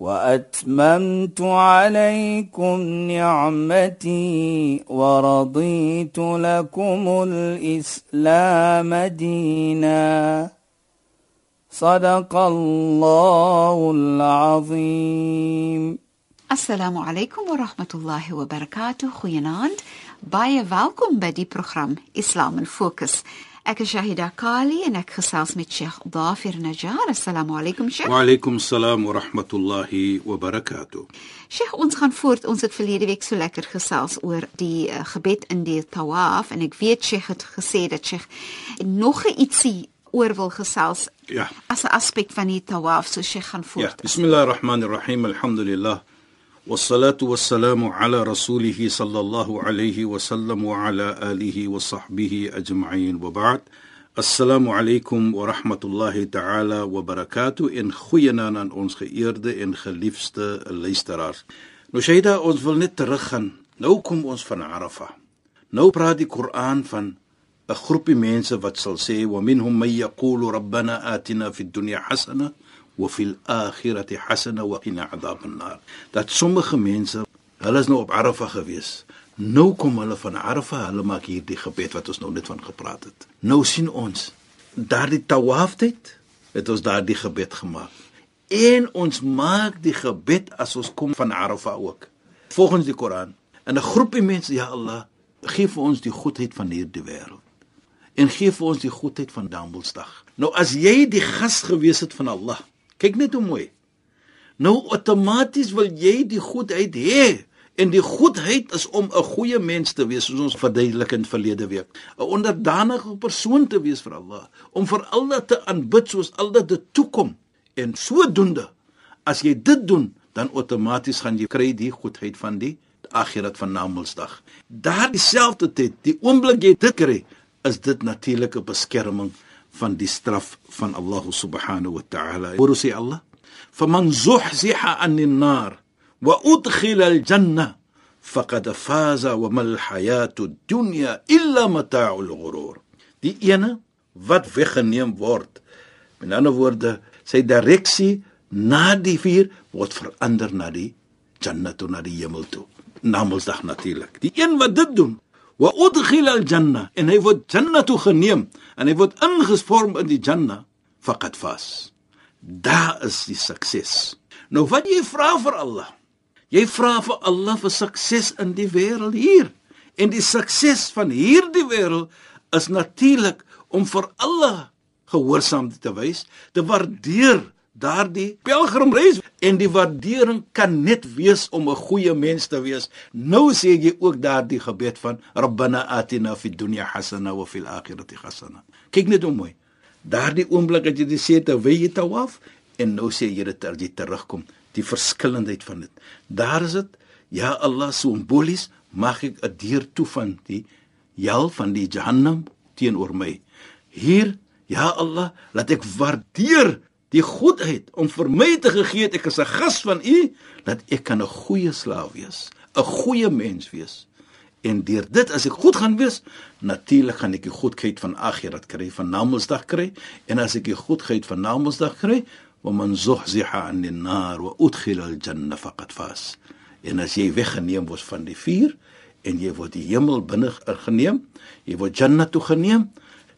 وأتممت عليكم نعمتي ورضيت لكم الإسلام دينا. صدق الله العظيم. السلام عليكم ورحمة الله وبركاته. خيانات باي فالكم بدي برنامج اسلام الفوكس Ek is Shahida Kali en ek gesels met Sheikh Dafir Najjar. Assalamu alaykum Sheikh. Wa alaykum salaam wa rahmatullahi wa barakatuh. Sheikh, ons gaan voort. Ons het verlede week so lekker gesels oor die uh, gebed in die tawaf en ek weet Sheikh het gesê dat Sheikh nog 'n ietsie oor wil gesels. Ja. As 'n aspek van die tawaf, so Sheikh gaan Ja, voort. bismillahir rahmanir rahim. Alhamdulillah. والصلاه والسلام على رسوله صلى الله عليه وسلم وعلى اله وصحبه اجمعين وبعد السلام عليكم ورحمه الله تعالى وبركاته in goeienaand aan ons geëerde en geliefde luisteraars. Nou Shaida, ons wil net teruggaan. Nou kom ons van Arafah. Nou praat die Koran van 'n groepie mense wat sal sê wa minhum may yaqulu rabbana atina fid dunya hasana wa fil akhirati hasana wa qina adhaban nar. Dat sommige mense, hulle is nou op Arafah gewees. Nou kom hulle van Arafah, hulle maak hierdie gebed wat ons nou net van gepraat het. Nou sien ons daardie tawaf tyd het ons daardie gebed gemaak. En ons maak die gebed as ons kom van Arafah ook. Volgens die Koran. En 'n groepie mense, ja Allah, gee vir ons die goedheid van hierdie wêreld en gee vir ons die goedheid van Damelsdag. Nou as jy die gas gewees het van Allah, kyk net hoe mooi. Nou outomaties wil jy die goedheid hê en die goedheid is om 'n goeie mens te wees soos ons verduidelik in verlede week. 'n Onderdanige persoon te wees vir Allah, om vir Allah te aanbid soos Allah dit toekom. En sodoende as jy dit doen, dan outomaties gaan jy kry die goedheid van die akhirat van Namedsdag. Daar dieselfde tyd, die oomblik jy dit kry, is dit natuurlike beskerming van die straf van Allah subhanahu wa ta'ala. Hoor sê Allah: "Faman zuhziha 'anil nar wa udkhila al-janna faqad faza wa mal hayatu ad-dunya illa mata'ul ghurur." Die ene wat weggeneem word. Met ander woorde, sy direksie na die vuur word verander na die Jannah na die hemel toe. Namedsdag natuurlik. Die een wat dit doen, wa udkhila al-janna en hy word Jannah toe geneem en hy word ingesvorm in die Jannah faqad fas. Daar is die sukses. Nou wat jy vra vir Allah? Jy vra vir Allah vir sukses in die wêreld hier. En die sukses van hierdie wêreld is natuurlik om vir Allah gehoorsaam te wys, te waardeer daardie pelgrimreis en die waardering kan net wees om 'n goeie mens te wees. Nou sê jy ook daardie gebed van Rabbana atina fid dunya hasana wa fil akhirati hasana. Kyk net hoe mooi. Daardie oomblik dat jy dit sê terwyl jy tawaf en nou sê jy dit as jy terugkom, die verskillendheid van dit. Daar is dit, ja Allah simbolies mag ek 'n deur toe van die hel van die Jahannam teenoor my. Hier, ja Allah, laat ek waardeer die goedheid om vir my te gegee het ek is 'n gas van u dat ek kan 'n goeie slaaf wees, 'n goeie mens wees. En deur dit as ek goed gaan wees, natuurlik gaan ek die goedheid van Akhirat kry, van Namedsdag kry, en as ek die goedheid van Namedsdag kry, wa man zuhziha 'anil nar wa udkhila al-janna faqad fas. En as jy weggeneem word van die vuur en jy word die hemel binne geneem, jy word Jannah toe geneem,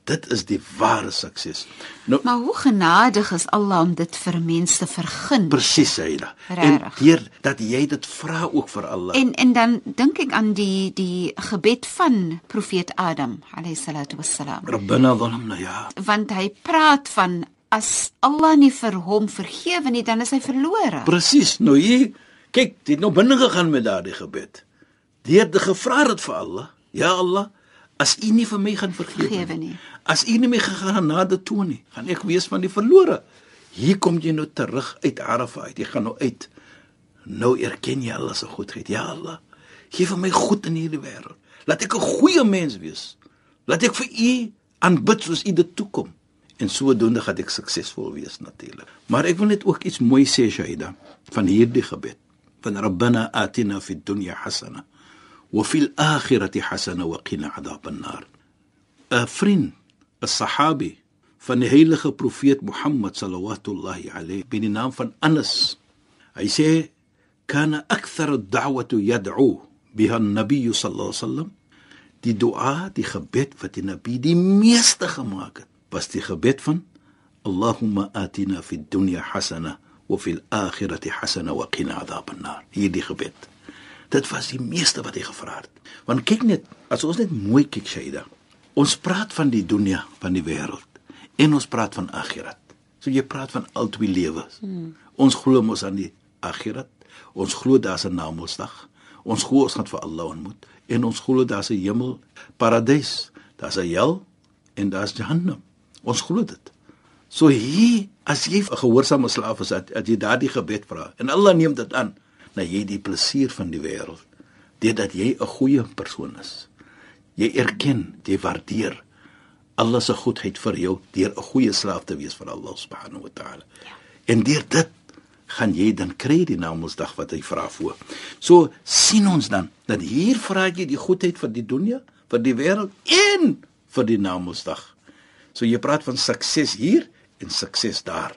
dit is die ware sukses. Nou Maar hoe genadig is Allah om dit vir mense te vergun. presies Saida. En deur dat jy dit vra ook vir Allah. En en dan dink ek aan die die gebed van profeet Adam alayhi salatu wassalam. Rabbana dhalamna ya. Want hy praat van as Allah nie vir hom vergewe nie, dan is hy verlore. Presies. Nou hier, kyk, dit nou binne gegaan met daardie gebed. Deur te gevra het vir Allah, ja Allah, as U nie vir my gaan vergewe Vergewe nie. As U nie my gegaan na die toon nie, gaan ek wees van die verlore. Hier kom jy nou terug uit Arafah uit. Jy gaan nou uit. Nou erken jy Allah se goedheid. Ja Allah, gee vir my goed in hierdie wêreld. Laat ek 'n goeie mens wees. Laat ek vir U aanbid soos U dit toekom. En sodoende gaan ek suksesvol wees natuurlik. Maar ek wil net ook iets mooi sê Shaida van hierdie gebed. Van Rabbana atina fid dunya hasana akhirati hasana wa qina adhaban nar. 'n Vriend, 'n sahabi van die heilige profeet Mohammed sallallahu alayhi bin die naam van Anas. Hy sê kana akthar ad-da'watu yad'u biha an-nabiy sallallahu alayhi wasallam die dua die gebed wat die nabi die meeste gemaak het was die gebed van Allahumma atina fid dunya hasana wa fil akhirati hasana wa qina adhaban nar hierdie gebed dit was die meeste wat hy gevra het want kyk net as ons net mooi kyk Shaida ons praat van die dunya van die wêreld en ons praat van akhirat so jy praat van al twee lewens hmm. ons glo mos aan die akhirat ons glo daar's 'n namedsdag ons glo ons gaan vir Allah ontmoet en ons glo daar's 'n hemel, paradys, daar's 'n hel en daar's Jahannam. Ons glo dit. So hier as jy 'n gehoorsame slaaf is, as jy daardie gebed vra en Allah neem dit aan, dan jy die plesier van die wêreld, dit dat jy 'n goeie persoon is. Jy erken, jy waardeer Allah se goedheid vir jou deur 'n goeie slaaf te wees vir Allah subhanahu wa ta'ala. Ja. En deur dit gaan jy dan kry die namedsdag wat hy vra voor. So sien ons dan dat hier vra jy die goedheid vir die dunia, vir die wêreld en vir die namedsdag. So jy praat van sukses hier en sukses daar.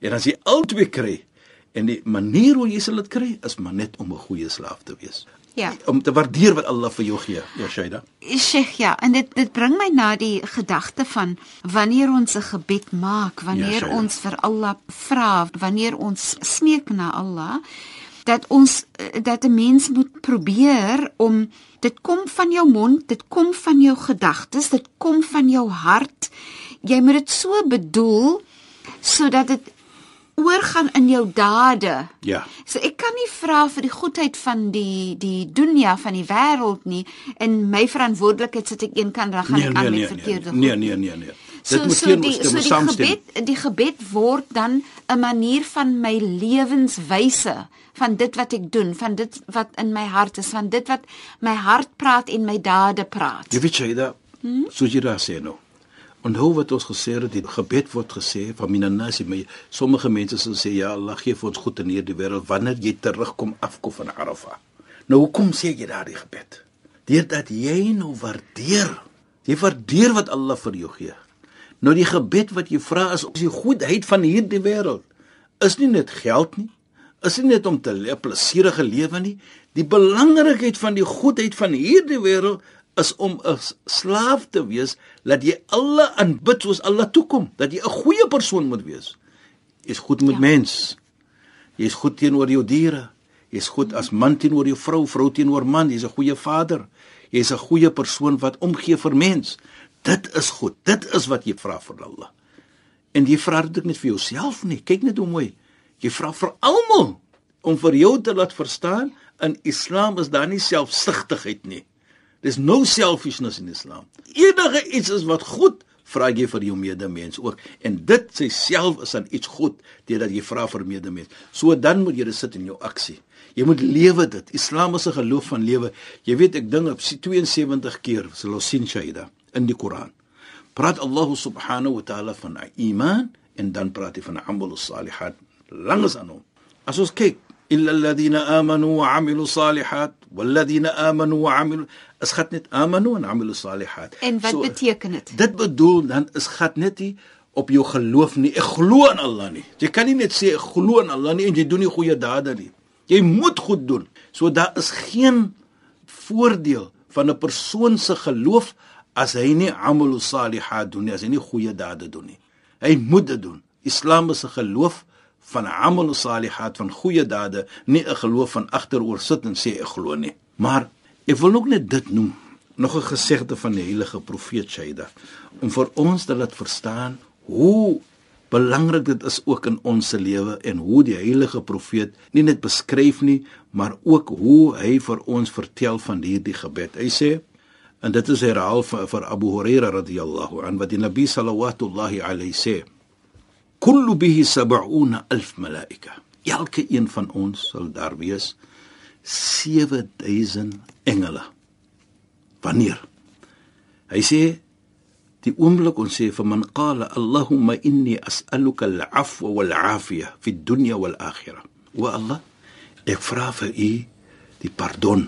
En as jy albei kry en die manier hoe jy sal dit kry is maar net om 'n goeie slaaf te wees. Ja. Om te waardeer wat Allah vir jou gee, ja Shaida. Sheikh, ja, en dit dit bring my na die gedagte van wanneer ons 'n gebed maak, wanneer ja, ons vir Allah vra, wanneer ons smeek na Allah, dat ons dat 'n mens moet probeer om dit kom van jou mond, dit kom van jou gedagtes, dit kom van jou hart. Jy moet dit so bedoel sodat dit oorgaan in jou dade. Ja. So ek kan nie vra vir die goedheid van die die dunia van die wêreld nie en my verantwoordelikheid sit ek een kant dan gaan nee, ek aan nee, met verkeerde nee, nee, nee, nee, nee. Dit so, moet so die, so die gebed die gebed word dan 'n manier van my lewenswyse van dit wat ek doen van dit wat in my hart is van dit wat my hart praat en my dade praat jy weet jy da hmm? so jy daar sê nou En hoe wat ons gesê het, die gebed word gesê van minanasi, maar sommige mense sal sê ja, Allah gee vir ons goed in hierdie wêreld wanneer jy terugkom afkom van Arafah. Nou hoekom sê jy daardie gebed? Deurdat jy nou waardeer. Jy waardeer wat Allah vir jou gee. Nou die gebed wat jy vra is om die goedheid van hierdie wêreld. Is nie net geld nie. Is nie net om te 'n plesierige lewe nie. Die belangrikheid van die goedheid van hierdie wêreld is om 'n slaaf te wees dat jy alle aanbid soos Allah toekom, dat jy 'n goeie persoon moet wees. Jy's goed met ja. mens. Jy's goed teenoor jou diere. Jy's goed as man teenoor jou vrou, vrou teenoor man. Jy's 'n goeie vader. Jy's 'n goeie persoon wat omgee vir mens. Dit is goed. Dit is wat jy vra vir Allah. En jy vra dit net vir jouself nie. Kyk net hoe mooi. Jy vra vir almal om vir jou te laat verstaan in Islam is daar nie selfsugtigheid nie. Dis no selfishness in Islam. Enige iets is wat goed vra jy vir jou medemens ook en dit self is dan iets goed deurdat jy vra vir medemens. So dan moet jy dit sit in jou aksie. Jy moet lewe dit. Islam is 'n geloof van lewe. Jy weet ek dink op 72 keer sal ons sien Shaida in die Koran. Praat Allah subhanahu wa ta'ala van iman en dan praat hy van amal salihat langs aan hom. As ons kyk illa alladhina amanu wa amilu salihat walladhina amanu wa amilu is gat net amanu en amilu salihat en wat so, beteken dit? dit bedoel dan is gat net nie op jou geloof nie. Ek glo aan Allah nie. Jy kan nie net sê ek glo aan Allah nie en jy doen nie goeie dade nie. Jy moet goed doen. So daar is geen voordeel van 'n persoon se geloof as hy nie amilu salihat doen nie as hy nie goeie dade doen nie. Hy moet dit doen. Islam is 'n geloof van amal salihat van goeie dade, nie 'n geloof van agteroor sit en sê ek glo nie. Maar ek wil ook net dit noem, nog 'n gesegde van die heilige profeet Shaida, om vir ons te laat verstaan hoe belangrik dit is ook in ons se lewe en hoe die heilige profeet nie net beskryf nie, maar ook hoe hy vir ons vertel van hierdie gebed. Hy sê en dit is herhaal vir, vir Abu Huraira radhiyallahu an wat die Nabi sallallahu alayhi sê kullu bihi 70000 malaika. Elke een van ons sal daar wees 7000 engele. Wanneer? Hy sê die oomblik ons sê vir man qala Allahumma inni as'aluka al-'afwa wal-'afiya fi ad-dunya wal-akhirah. Wa Allah, ek vra vir u die pardon.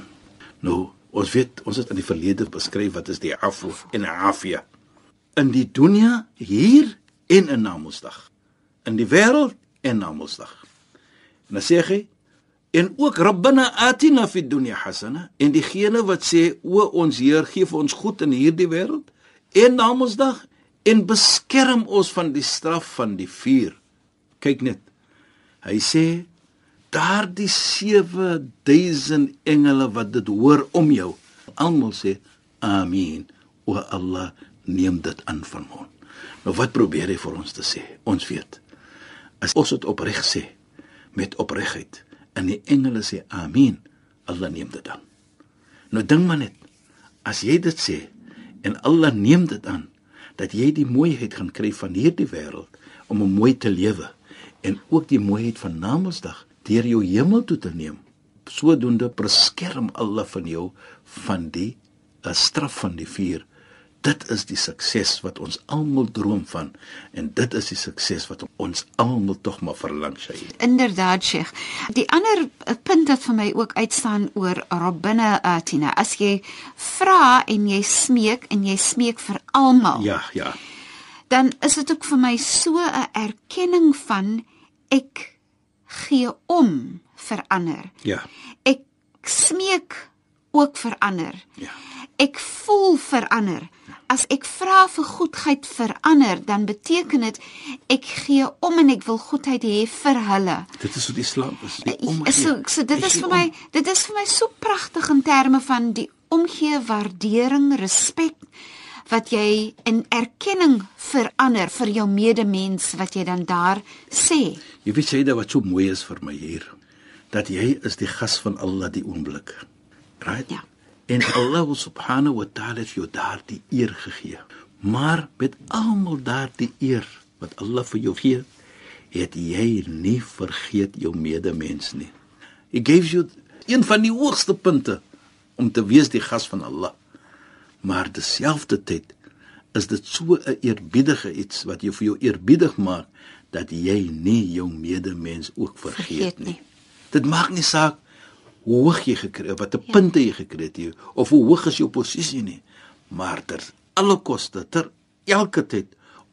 Nou, ons weet ons het in die verlede beskryf wat is die afwa en afia. In die dunya hier en in Namedsdag. In die wêreld en Namedsdag. En dan sê hy en ook Rabbana atina fid dunya hasana en diegene wat sê o ons Heer gee vir ons goed in hierdie wêreld en Namedsdag en beskerm ons van die straf van die vuur. Kyk net. Hy sê daardie 7000 engele wat dit hoor om jou almal sê amen o Allah neem dit aan van ons nou wat probeer hy vir ons te sê ons weet as ons dit opreg sê met opregheid en die engele sê amen Allah neem dit aan nou dink maar net as jy dit sê en Allah neem dit aan dat jy die mooiheid gaan kry van hierdie wêreld om 'n mooi te lewe en ook die mooiheid van Namedsdag deur jou hemel toe te neem. Sodoende beskerm Allah van jou van die uh, straf van die vuur. Dit is die sukses wat ons almal droom van en dit is die sukses wat ons almal tog maar verlang sy. Inderdaad, Sheikh. Die ander eh, punt wat vir my ook uitstaan oor Rabbina Atina, as jy vra en jy smeek en jy smeek vir almal. Ja, ja. Dan is dit ook vir my so 'n erkenning van ek gee om vir ander. Ja. Ek smeek ook vir ander. Ja. Ek voel vir ander. As ek vra vir goedheid vir ander, dan beteken dit ek gee om en ek wil goedheid hê vir hulle. Dit is wat Islam is. Ja, omgee. So, so dit is vir om. my dit is vir my so pragtig in terme van die omgee, waardering, respek wat jy in erkenning vir ander, vir jou medemens wat jy dan daar sê. Jy weet jy dat wat so mooi is vir my hier, dat jy is die gas van Allah die oomblik. Right? Ja. En Allah subhanahu wa ta'ala het jou daardie eer gegee. Maar met almal daardie eer wat Allah vir jou gee, het jy nie vergeet jou medemens nie. He gives you een van die hoogste punte om te wees die gas van Allah. Maar terselfdertyd is dit so 'n eerbiedige iets wat jou vir jou eerbiedig maak dat jy nie jou medemens ook vergeet, Vergeet nie. nie. Dit maak nie saak hoe hoog jy gekry het, watter ja. punte jy gekry het of hoe hoog is jou posisie nie, maar ter alle koste, ter elke tyd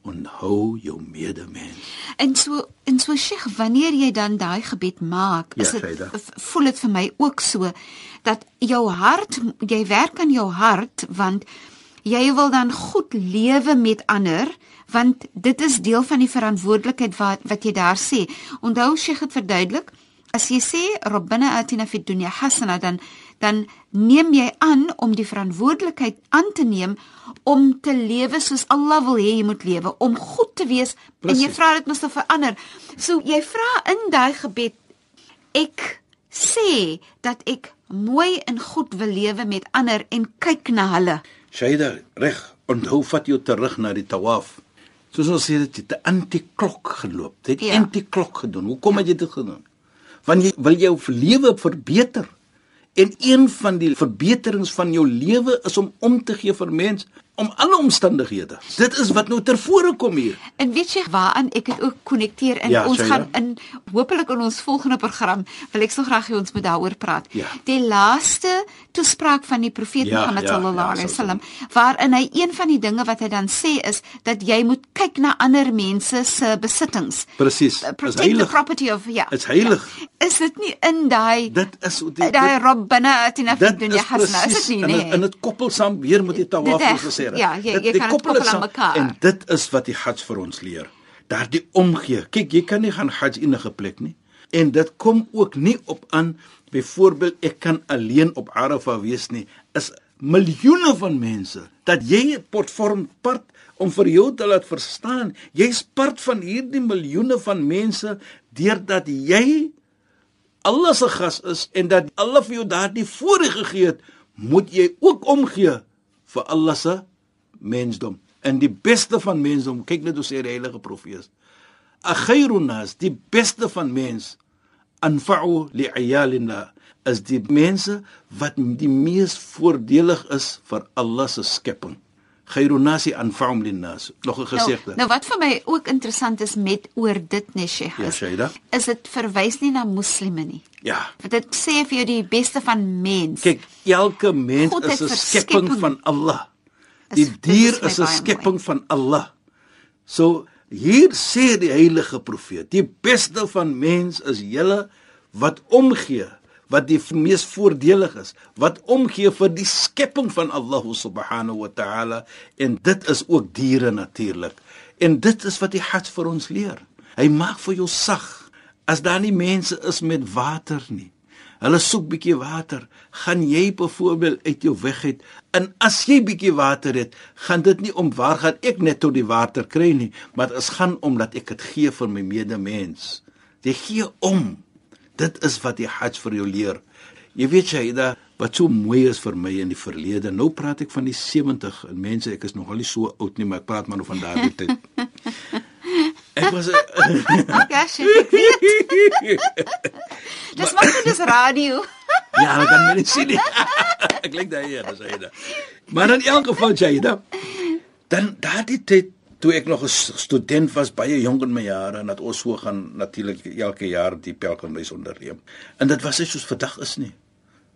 onthou jou medemens. En so en so Sheikh, wanneer jy dan daai gebed maak, Ja, is dit voel dit vir my ook so dat jou hart, jy werk aan jou hart want jy wil dan goed lewe met ander want dit is deel van die verantwoordelikheid wat wat jy daar sê. Onthou Sheikh het verduidelik, as jy sê Rabbana atina fid dunya hasana dan dan neem jy aan om die verantwoordelikheid aan te neem om te lewe soos Allah wil hê jy moet lewe, om goed te wees en jy vra dit mos te verander. So jy vra in daai gebed ek sê dat ek mooi en goed wil lewe met ander en kyk na hulle. Shaida, reg, onthou vat jou terug na die tawaf. Soos ons sê dit het 'n anti-klok geloop. Dit het Ja. ja. anti-klok gedoen. Hoekom het jy dit gedoen? Want jy wil jou lewe verbeter. En een van die verbeterings van jou lewe is om om te gee vir mens om alle omstandighede. Dit is wat nou ter vore kom hier. En weet jy waaraan ek dit ook konnekteer en Ja, ons Shaila. gaan in hopelik in ons volgende program wil ek so graag hê ons moet daaroor praat. Ja. Die laaste toespraak van die profeet Ja, Mohammed ja, sallallahu ja, alaihi sal wasallam waarin hy een van die dinge wat hy dan sê is dat jy moet kyk na ander mense se besittings. Presies. Uh, Is Protect the heilig. property of ja. Is heilig. Ja. Is dit nie in daai Dit is die daai dit- Rabbana atina fid Dit dunya is hasana. Is presies dit nie en nee? dit- en dit koppel saam weer met die tawaf Dit wat gesê het. ja, jy- Dit- jy die kan dit koppel aan mekaar. En dit is wat die Hajj vir ons leer. Daardie omgee. Kyk, jy kan nie gaan Hajj 'n plek nie. En dit kom ook nie op aan byvoorbeeld ek kan alleen op Arafah wees nie. Is miljoene van mense dat jy 'n potvorm part om vir jou te laat verstaan. Jy's part van hierdie miljoene van mense deurdat jy Allah se gas is en dat Allah vir jou daardie voorreg gegee het, moet jy ook omgee vir Allah se mensdom. En die beste van mensdom, kyk net hoe sê die heilige profeet. Akhairun nas, die beste van mens, anfa'u li'iyalina is die mense wat die mees voordelig is vir Allah se skepping. Khairu nasi anfa'um linnas. Nog 'n gesegde. Nou, nou wat vir my ook interessant is met oor dit nee Sheikh Ja, is, Shaida. is dit verwys nie na moslime nie. Ja. Want dit sê vir jou die beste van mens. Kyk, elke mens God is 'n skepping- van Allah. Die dier is 'n skepping van Allah. So hier sê die heilige profeet, die beste van mens is julle wat omgee, wat die mees voordelig is, wat omgee vir die skepping van Allah subhanahu wa ta'ala en dit is ook diere natuurlik. En dit is wat die Hajj vir ons leer. Hy maak vir jou sag as daar nie mense is met water nie. Hulle soek bietjie water. Gaan jy byvoorbeeld uit jou weg uit en as jy bietjie water het, gaan dit nie om waar gaan ek net tot die water kry nie, maar dit gaan omdat ek dit gee vir my medemens. Jy gee om. Dit is wat die Hajj vir jou leer. Jy weet jy da wat so mooi is vir my in die verlede. Nou praat ek van die 70 en mense, ek is nog al nie so oud nie, maar ek praat maar nou van daardie tyd. Ek was 'n Ja, Sheikh, ek weet. Dis maar net dis radio. Ja, dan kan men nie sien nie. Ek lyk daai hier, dis hy daar. Maar in elk geval Jayda, dan daardie tyd toe ek nog 'n student was, baie jonk in my jare en dat ons so gaan natuurlik elke jaar die pelgrimreis onderneem. En dit was nie soos vandag is nie.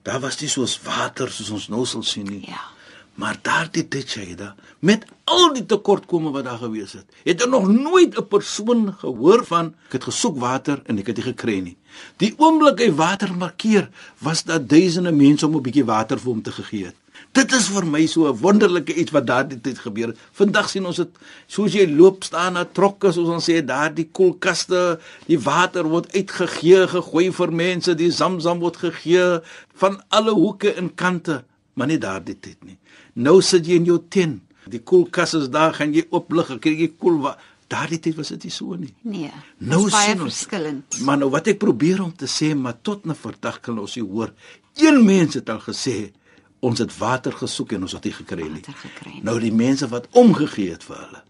Daar was nie soos water soos ons nou sal sien nie. Ja. Maar daardie tyd Jayda, met al die tekortkome wat daar gewees het, het er nog nooit 'n persoon gehoor van ek het gesoek water en ek het dit gekry nie. Die oomblik hy water markeer, was daar duisende mense om 'n bietjie water vir hom te gegee het. Dit is vir my so 'n wonderlike iets wat daardie tyd gebeur het. Vandag sien ons dit soos jy loop staan na trokke soos ons sê daardie koelkaste, die water word uitgegee, gegooi vir mense, die Zamzam word gegee van alle hoeke en kante, maar nie daardie tyd nie. Nou sit jy in jou tent. Die koelkas is daar, gaan jy oplig, kry jy koel wa- Daardie tyd was dit nie so nie. Nee. Nou dis baie verskillend. Maar nou wat ek probeer om te sê, maar tot na vandag kan ons nie hoor. Een mens het al gesê ons het water gesoek en ons het dit gekry nie. Gekry nie. Nou die mense wat omgegee het vir hulle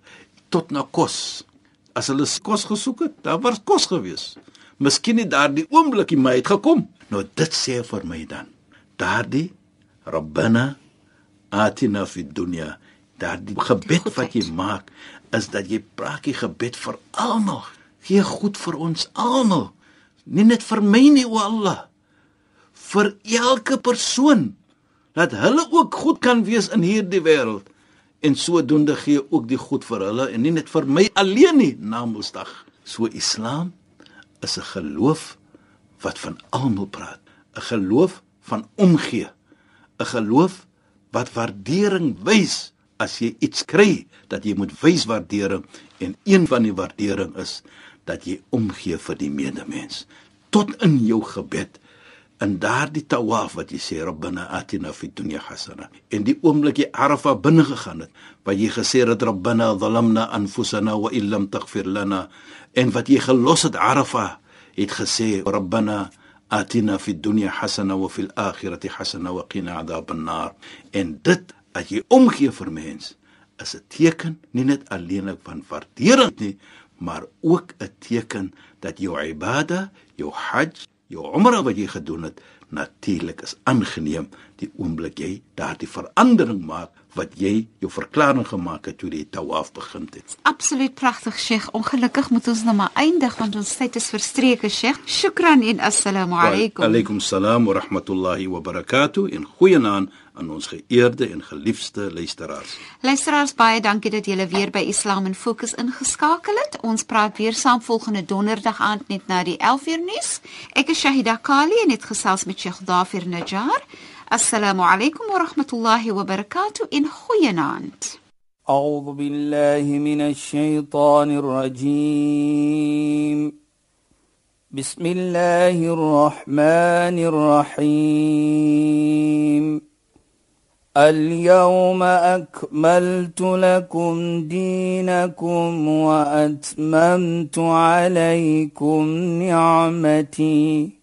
tot na kos. As hulle kos gesoek het, daar was kos gewees. Miskien nie daardie oomblikie maar het gekom. Nou dit sê vir my dan. Daardie Rabbana atina fid dunya. Daardie gebed wat jy maak is dat jy praat die gebed vir almal. Gee goed vir ons almal. Nie net vir my nie, o Allah. Vir elke persoon dat hulle ook goed kan wees in hierdie wêreld en sodoende gee ook die goed vir hulle en nie net vir my alleen nie na Woensdag. So Islam is 'n geloof wat van almal praat, 'n geloof van omgee, 'n geloof wat waardering wys as jy iets kry dat jy moet wys waardering en een van die waardering is dat jy omgee vir die medemens. Tot in jou gebed in daardie tawaf wat jy sê rabbana atina fid dunya hasana. En die oomblik jy arafa binne gegaan het wat jy gesê het rabbana zalamna anfusana wa illam taghfir lana en wat jy gelos het arafa het gesê rabbana atina fid dunya hasana wa fil akhirati hasana wa qina adhaban nar en dit as jy omgee vir mens is 'n teken nie net alleenlik van waardering nie maar ook 'n teken dat jou ibada jou hajj jou umra wat jy gedoen het natuurlik is aangeneem die oomblik jy daardie verandering maak wat jy jou verklaring gemaak het toe die tawaf begin het Absoluut pragtig Sheikh. Ongelukkig moet ons nou maar eindig want ons tyd is verstreke Sheikh. Shukran en assalamu alaykum. Alaykum salaam wa rahmatullahi wa barakatuh en goeienaand aan ons geëerde en geliefde luisteraars. Luisteraars baie dankie dat julle weer by Islam in Fokus ingeskakel het. Ons praat weer saam volgende donderdag aand net na die 11uur nuus. Ek is Shahida Kali en het gesels met Sheikh Dafir Najjar. Alaykum wa rahmatullahi wa barakatuh in goeienaand. أعوذ بالله من الشيطان الرجيم. بسم الله الرحمن الرحيم. اليوم أكملت لكم دينكم وأتممت عليكم نعمتي.